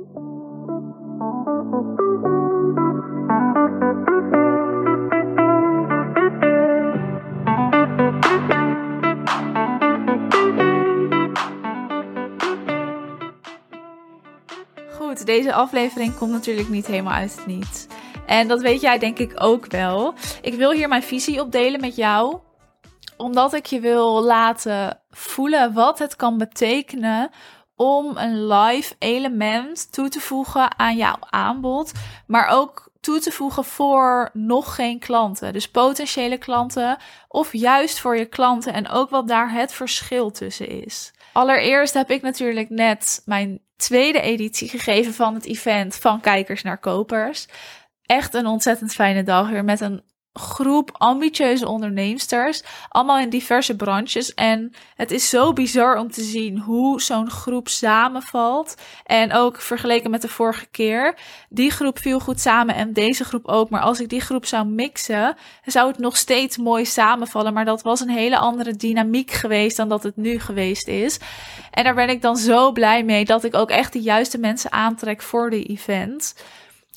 Goed, deze aflevering komt natuurlijk niet helemaal uit het niets. En dat weet jij denk ik ook wel. Ik wil hier mijn visie op delen met jou. Omdat ik je wil laten voelen wat het kan betekenen om een live element toe te voegen aan jouw aanbod. Maar ook toe te voegen voor nog geen klanten. Dus potentiële klanten of juist voor je klanten. En ook wat daar het verschil tussen is. Allereerst heb ik natuurlijk net mijn tweede editie gegeven van het event van kijkers naar kopers. Echt een ontzettend fijne dag weer met een groep ambitieuze onderneemsters, allemaal in diverse branches. En het is zo bizar om te zien hoe zo'n groep samenvalt. En ook vergeleken met de vorige keer. Die groep viel goed samen en deze groep ook. Maar als ik die groep zou mixen, zou het nog steeds mooi samenvallen. Maar dat was een hele andere dynamiek geweest dan dat het nu geweest is. En daar ben ik dan zo blij mee dat ik ook echt de juiste mensen aantrek voor de event.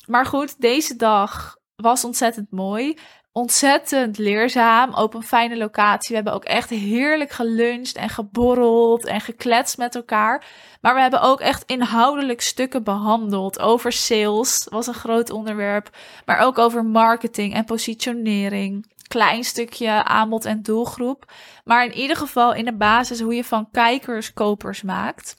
Maar goed, deze dag was ontzettend mooi ontzettend leerzaam. Op een fijne locatie. We hebben ook echt heerlijk geluncht en geborreld en gekletst met elkaar. Maar we hebben ook echt inhoudelijk stukken behandeld. Over sales was een groot onderwerp. Maar ook over marketing en positionering. Klein stukje aanbod en doelgroep. Maar in ieder geval in de basis hoe je van kijkers kopers maakt.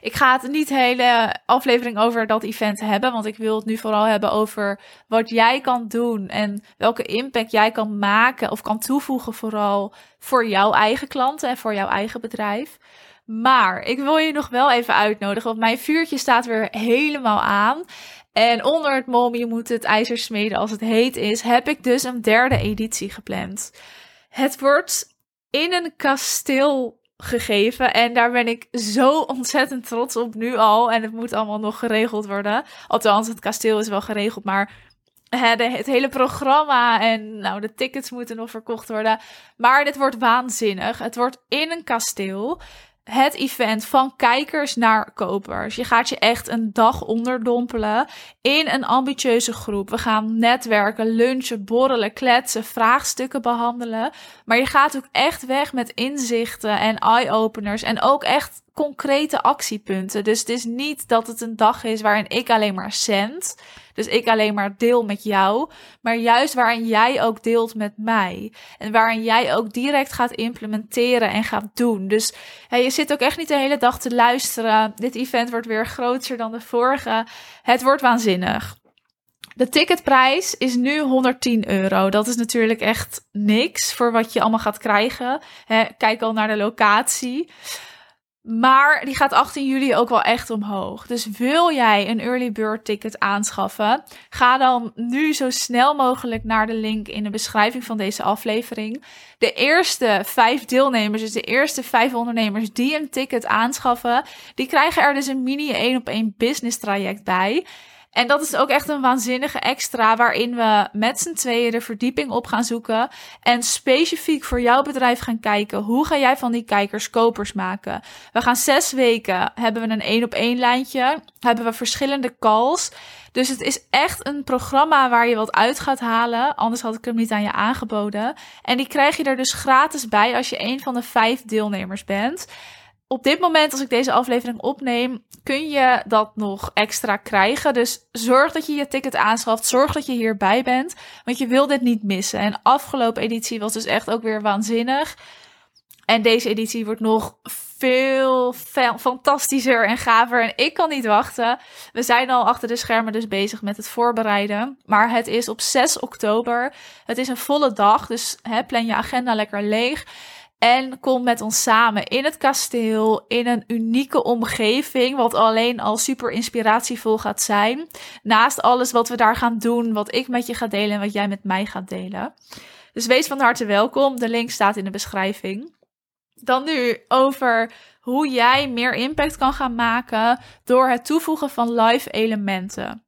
Ik ga het niet hele aflevering over dat event hebben, want ik wil het nu vooral hebben over wat jij kan doen en welke impact jij kan maken of kan toevoegen vooral voor jouw eigen klanten en voor jouw eigen bedrijf. Maar ik wil je nog wel even uitnodigen, want mijn vuurtje staat weer helemaal aan. En onder het mom, je moet het ijzer smeden als het heet is, heb ik dus een derde editie gepland. Het wordt in een kasteel gegeven. En daar ben ik zo ontzettend trots op nu al. En het moet allemaal nog geregeld worden. Althans, het kasteel is wel geregeld, maar het hele programma en nou, de tickets moeten nog verkocht worden. Maar dit wordt waanzinnig. Het wordt in een kasteel het event van kijkers naar kopers. Je gaat je echt een dag onderdompelen in een ambitieuze groep. We gaan netwerken, lunchen, borrelen, kletsen, vraagstukken behandelen. Maar je gaat ook echt weg met inzichten en eye-openers en ook echt concrete actiepunten. Dus het is niet dat het een dag is waarin ik alleen maar zend. Dus ik alleen maar deel met jou. Maar juist waarin jij ook deelt met mij. En waarin jij ook direct gaat implementeren en gaat doen. Dus je zit ook echt niet de hele dag te luisteren. Dit event wordt weer groter dan de vorige. Het wordt waanzinnig. De ticketprijs is nu 110 euro. Dat is natuurlijk echt niks voor wat je allemaal gaat krijgen. kijk al naar de locatie. Maar die gaat 18 juli ook wel echt omhoog. Dus wil jij een early bird ticket aanschaffen? Ga dan nu zo snel mogelijk naar de link in de beschrijving van deze aflevering. De eerste vijf deelnemers, dus de eerste vijf ondernemers die een ticket aanschaffen, die krijgen er dus een mini 1 op 1 business traject bij. En dat is ook echt een waanzinnige extra waarin we met z'n tweeën de verdieping op gaan zoeken. En specifiek voor jouw bedrijf gaan kijken. Hoe ga jij van die kijkers kopers maken? We gaan zes weken, hebben we een één op één lijntje. Hebben we verschillende calls. Dus het is echt een programma waar je wat uit gaat halen. Anders had ik hem niet aan je aangeboden. En die krijg je er dus gratis bij als je een van de vijf deelnemers bent op dit moment, als ik deze aflevering opneem, kun je dat nog extra krijgen. Dus zorg dat je je ticket aanschaft. Zorg dat je hierbij bent. Want je wil dit niet missen. En afgelopen editie was dus echt ook weer waanzinnig. En deze editie wordt nog veel fantastischer en gaver. En ik kan niet wachten. We zijn al achter de schermen dus bezig met het voorbereiden. Maar het is op 6 oktober. Het is een volle dag. Dus hè, plan je agenda lekker leeg. En kom met ons samen in het kasteel, in een unieke omgeving, wat alleen al super inspiratievol gaat zijn. Naast alles wat we daar gaan doen, wat ik met je ga delen en wat jij met mij gaat delen. Dus wees van harte welkom. De link staat in de beschrijving. Dan nu over hoe jij meer impact kan gaan maken door het toevoegen van live elementen.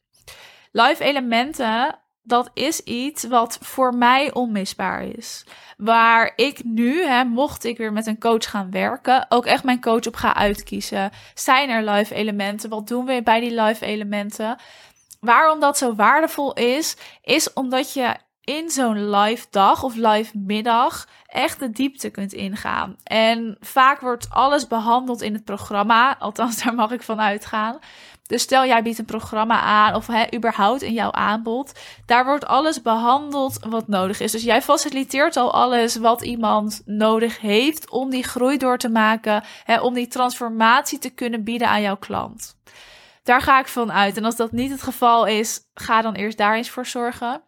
Live elementen dat is iets wat voor mij onmisbaar is. Waar ik nu, hè, mocht ik weer met een coach gaan werken, ook echt mijn coach op ga uitkiezen. Zijn er live elementen? Wat doen we bij die live elementen? Waarom dat zo waardevol is, is omdat je in zo'n live dag of live middag echt de diepte kunt ingaan. En vaak wordt alles behandeld in het programma, althans daar mag ik van uitgaan. Dus stel jij biedt een programma aan of hè, überhaupt in jouw aanbod, daar wordt alles behandeld wat nodig is. Dus jij faciliteert al alles wat iemand nodig heeft om die groei door te maken, hè, om die transformatie te kunnen bieden aan jouw klant. Daar ga ik van uit. En als dat niet het geval is, ga dan eerst daar eens voor zorgen.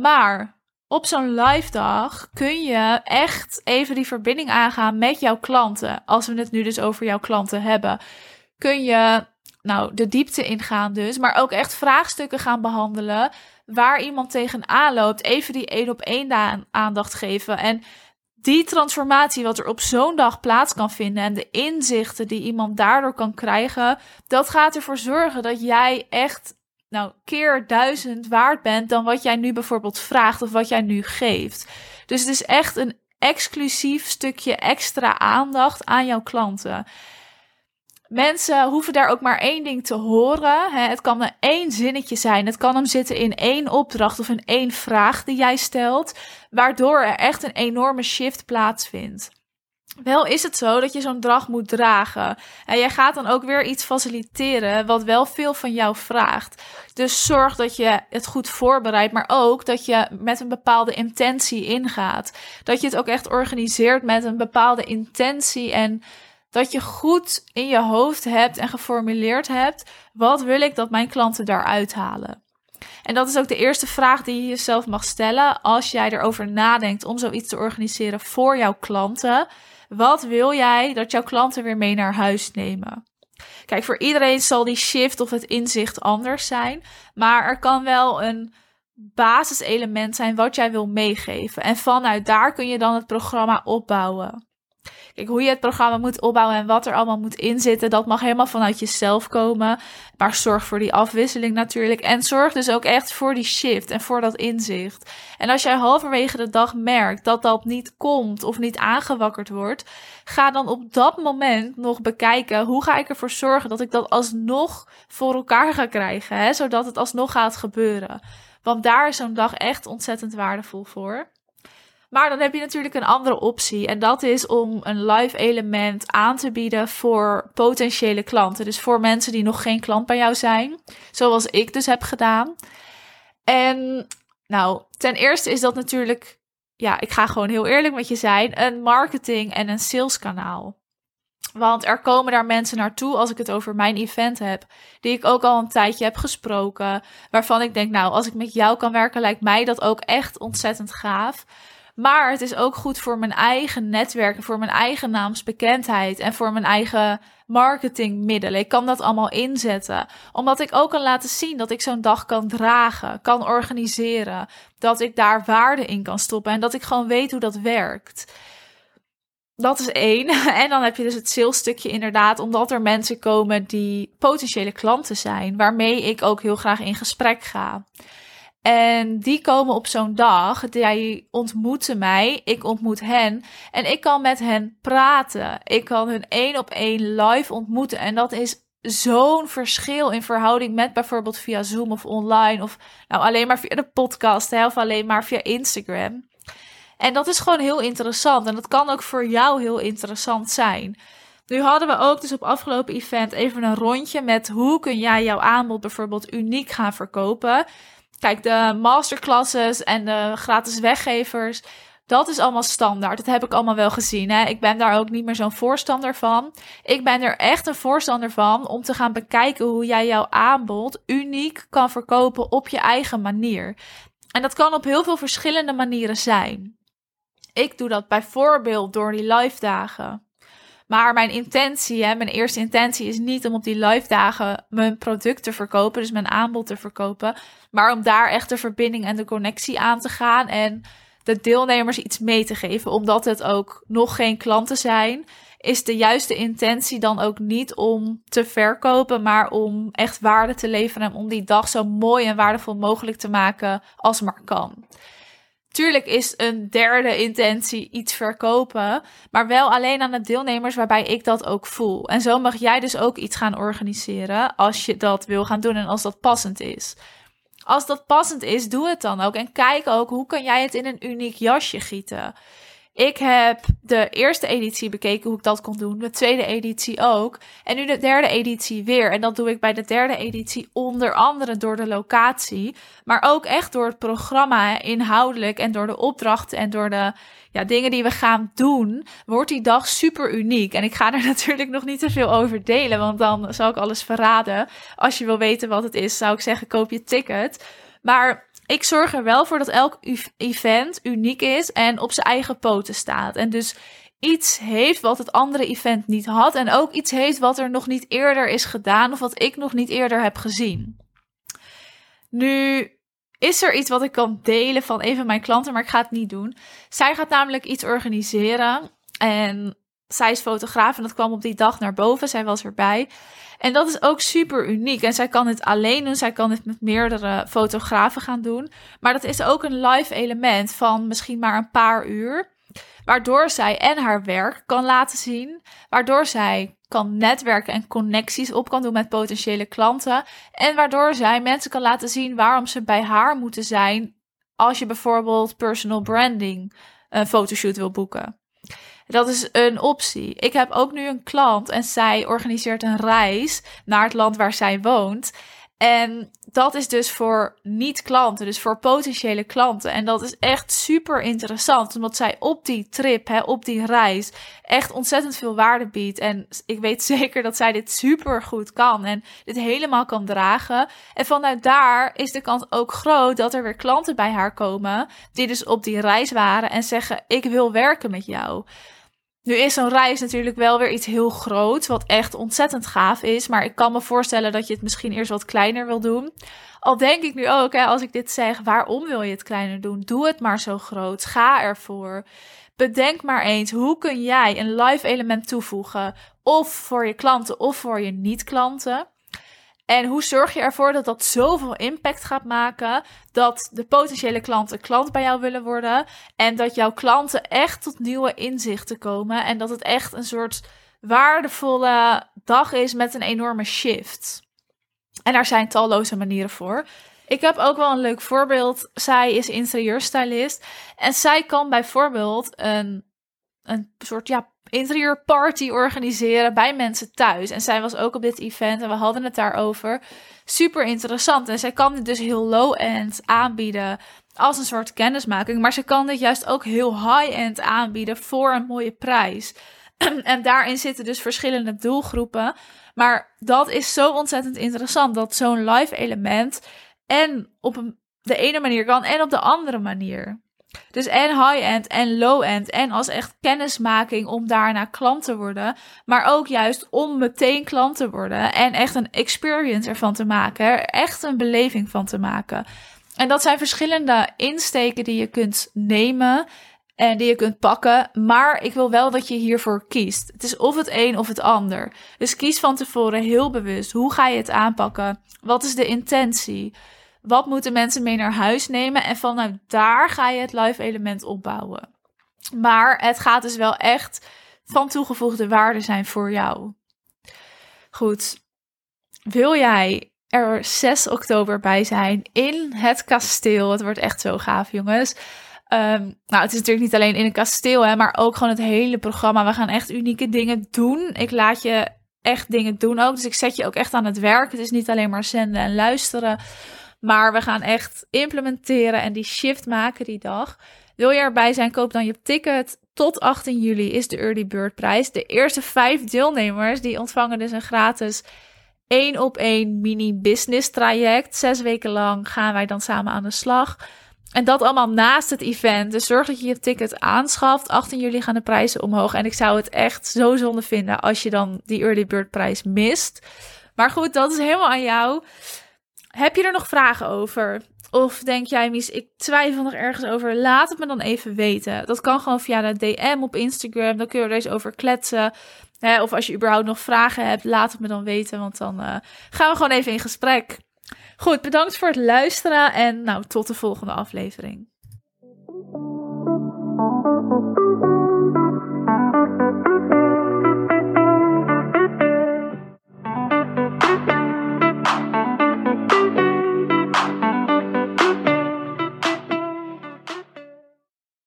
Maar op zo'n live dag kun je echt even die verbinding aangaan met jouw klanten. Als we het nu dus over jouw klanten hebben, kun je nou de diepte ingaan dus, maar ook echt vraagstukken gaan behandelen waar iemand tegenaan loopt. Even die één op één aandacht geven en die transformatie wat er op zo'n dag plaats kan vinden en de inzichten die iemand daardoor kan krijgen, dat gaat ervoor zorgen dat jij echt nou keer duizend waard bent dan wat jij nu bijvoorbeeld vraagt of wat jij nu geeft. Dus het is echt een exclusief stukje extra aandacht aan jouw klanten. Mensen hoeven daar ook maar één ding te horen. Het kan een één zinnetje zijn. Het kan hem zitten in één opdracht of in één vraag die jij stelt, waardoor er echt een enorme shift plaatsvindt. Wel is het zo dat je zo'n dag moet dragen. En jij gaat dan ook weer iets faciliteren wat wel veel van jou vraagt. Dus zorg dat je het goed voorbereidt, maar ook dat je met een bepaalde intentie ingaat. Dat je het ook echt organiseert met een bepaalde intentie en dat je goed in je hoofd hebt en geformuleerd hebt: wat wil ik dat mijn klanten daaruit halen? En dat is ook de eerste vraag die je jezelf mag stellen als jij erover nadenkt om zoiets te organiseren voor jouw klanten. Wat wil jij dat jouw klanten weer mee naar huis nemen? Kijk, voor iedereen zal die shift of het inzicht anders zijn, maar er kan wel een basiselement zijn wat jij wil meegeven. En vanuit daar kun je dan het programma opbouwen. Kijk, hoe je het programma moet opbouwen en wat er allemaal moet inzitten, dat mag helemaal vanuit jezelf komen. Maar zorg voor die afwisseling natuurlijk. En zorg dus ook echt voor die shift en voor dat inzicht. En als jij halverwege de dag merkt dat dat niet komt of niet aangewakkerd wordt, ga dan op dat moment nog bekijken hoe ga ik ervoor zorgen dat ik dat alsnog voor elkaar ga krijgen, hè? zodat het alsnog gaat gebeuren. Want daar is zo'n dag echt ontzettend waardevol voor. Maar dan heb je natuurlijk een andere optie. En dat is om een live element aan te bieden voor potentiële klanten. Dus voor mensen die nog geen klant bij jou zijn. Zoals ik dus heb gedaan. En nou, ten eerste is dat natuurlijk, ja, ik ga gewoon heel eerlijk met je zijn, een marketing en een saleskanaal. Want er komen daar mensen naartoe als ik het over mijn event heb, die ik ook al een tijdje heb gesproken. Waarvan ik denk, nou, als ik met jou kan werken, lijkt mij dat ook echt ontzettend gaaf. Maar het is ook goed voor mijn eigen netwerken, voor mijn eigen naamsbekendheid en voor mijn eigen marketingmiddelen. Ik kan dat allemaal inzetten. Omdat ik ook kan laten zien dat ik zo'n dag kan dragen, kan organiseren. Dat ik daar waarde in kan stoppen en dat ik gewoon weet hoe dat werkt. Dat is één. En dan heb je dus het salesstukje inderdaad, omdat er mensen komen die potentiële klanten zijn, waarmee ik ook heel graag in gesprek ga. En die komen op zo'n dag, die ontmoeten mij, ik ontmoet hen en ik kan met hen praten. Ik kan hun één op één live ontmoeten en dat is zo'n verschil in verhouding met bijvoorbeeld via Zoom of online of nou alleen maar via de podcast hè, of alleen maar via Instagram. En dat is gewoon heel interessant en dat kan ook voor jou heel interessant zijn. Nu hadden we ook dus op afgelopen event even een rondje met hoe kun jij jouw aanbod bijvoorbeeld uniek gaan verkopen. Kijk, de masterclasses en de gratis weggevers, dat is allemaal standaard. Dat heb ik allemaal wel gezien. Hè? Ik ben daar ook niet meer zo'n voorstander van. Ik ben er echt een voorstander van om te gaan bekijken hoe jij jouw aanbod uniek kan verkopen op je eigen manier. En dat kan op heel veel verschillende manieren zijn. Ik doe dat bijvoorbeeld door die live dagen. Maar mijn intentie, hè, mijn eerste intentie is niet om op die live dagen mijn product te verkopen, dus mijn aanbod te verkopen, maar om daar echt de verbinding en de connectie aan te gaan en de deelnemers iets mee te geven, omdat het ook nog geen klanten zijn. is de juiste intentie dan ook niet om te verkopen, maar om echt waarde te leveren en om die dag zo mooi en waardevol mogelijk te maken als maar kan. Tuurlijk is een derde intentie iets verkopen, maar wel alleen aan de deelnemers waarbij ik dat ook voel. En zo mag jij dus ook iets gaan organiseren als je dat wil gaan doen en als dat passend is. Als dat passend is, doe het dan ook en kijk ook hoe kan jij het in een uniek jasje gieten. Ik heb de eerste editie bekeken hoe ik dat kon doen. De tweede editie ook. En nu de derde editie weer. En dat doe ik bij de derde editie onder andere door de locatie. Maar ook echt door het programma inhoudelijk. En door de opdrachten en door de ja, dingen die we gaan doen. Wordt die dag super uniek. En ik ga er natuurlijk nog niet te veel over delen. Want dan zal ik alles verraden. Als je wil weten wat het is, zou ik zeggen: koop je ticket. Maar ik zorg er wel voor dat elk event uniek is en op zijn eigen poten staat. En dus iets heeft wat het andere event niet had. En ook iets heeft wat er nog niet eerder is gedaan of wat ik nog niet eerder heb gezien. Nu is er iets wat ik kan delen van een van mijn klanten, maar ik ga het niet doen. Zij gaat namelijk iets organiseren. En zij is fotograaf en dat kwam op die dag naar boven. Zij was erbij. En dat is ook super uniek. En zij kan het alleen doen. Zij kan het met meerdere fotografen gaan doen. Maar dat is ook een live element van misschien maar een paar uur. Waardoor zij en haar werk kan laten zien. Waardoor zij kan netwerken en connecties op kan doen met potentiële klanten. En waardoor zij mensen kan laten zien waarom ze bij haar moeten zijn. Als je bijvoorbeeld personal branding een fotoshoot wil boeken. Dat is een optie. Ik heb ook nu een klant en zij organiseert een reis naar het land waar zij woont. En dat is dus voor niet-klanten, dus voor potentiële klanten. En dat is echt super interessant, omdat zij op die trip, hè, op die reis, echt ontzettend veel waarde biedt. En ik weet zeker dat zij dit super goed kan en dit helemaal kan dragen. En vanuit daar is de kans ook groot dat er weer klanten bij haar komen, die dus op die reis waren en zeggen: Ik wil werken met jou. Nu is zo'n reis natuurlijk wel weer iets heel groots, wat echt ontzettend gaaf is. Maar ik kan me voorstellen dat je het misschien eerst wat kleiner wil doen. Al denk ik nu ook, als ik dit zeg, waarom wil je het kleiner doen? Doe het maar zo groot. Ga ervoor. Bedenk maar eens, hoe kun jij een live element toevoegen? Of voor je klanten of voor je niet-klanten. En hoe zorg je ervoor dat dat zoveel impact gaat maken dat de potentiële klanten klant bij jou willen worden en dat jouw klanten echt tot nieuwe inzichten komen en dat het echt een soort waardevolle dag is met een enorme shift. En daar zijn talloze manieren voor. Ik heb ook wel een leuk voorbeeld. Zij is interieurstylist en zij kan bijvoorbeeld een, een soort ja, interieurparty organiseren bij mensen thuis. En zij was ook op dit event en we hadden het daarover. Super interessant. En zij kan dit dus heel low-end aanbieden als een soort kennismaking. Maar ze kan dit juist ook heel high-end aanbieden voor een mooie prijs. en daarin zitten dus verschillende doelgroepen. Maar dat is zo ontzettend interessant dat zo'n live element en op de ene manier kan en op de andere manier. Dus en high-end en low-end. En als echt kennismaking om daarna klant te worden. Maar ook juist om meteen klant te worden. En echt een experience ervan te maken. Echt een beleving van te maken. En dat zijn verschillende insteken die je kunt nemen. En die je kunt pakken. Maar ik wil wel dat je hiervoor kiest. Het is of het een of het ander. Dus kies van tevoren heel bewust. Hoe ga je het aanpakken? Wat is de intentie? Wat moeten mensen mee naar huis nemen? En vanuit daar ga je het live element opbouwen. Maar het gaat dus wel echt van toegevoegde waarde zijn voor jou. Goed. Wil jij er 6 oktober bij zijn in het kasteel? Het wordt echt zo gaaf, jongens. Um, nou, het is natuurlijk niet alleen in een kasteel, hè, maar ook gewoon het hele programma. We gaan echt unieke dingen doen. Ik laat je echt dingen doen ook. Dus ik zet je ook echt aan het werk. Het is niet alleen maar zenden en luisteren. Maar we gaan echt implementeren en die shift maken die dag. Wil je erbij zijn, koop dan je ticket. Tot 18 juli is de early bird prijs. De eerste vijf deelnemers die ontvangen dus een gratis één op één mini business traject. Zes weken lang gaan wij dan samen aan de slag. En dat allemaal naast het event. Dus zorg dat je je ticket aanschaft. 18 juli gaan de prijzen omhoog. En ik zou het echt zo zonde vinden als je dan die early bird prijs mist. Maar goed, dat is helemaal aan jou. Heb je er nog vragen over? Of denk jij, Mies, ik twijfel nog ergens over. Laat het me dan even weten. Dat kan gewoon via de DM op Instagram. Dan kun je er eens over kletsen. of als je überhaupt nog vragen hebt, laat het me dan weten. Want dan uh, gaan we gewoon even in gesprek. Goed, bedankt voor het luisteren. En nou, tot de volgende aflevering.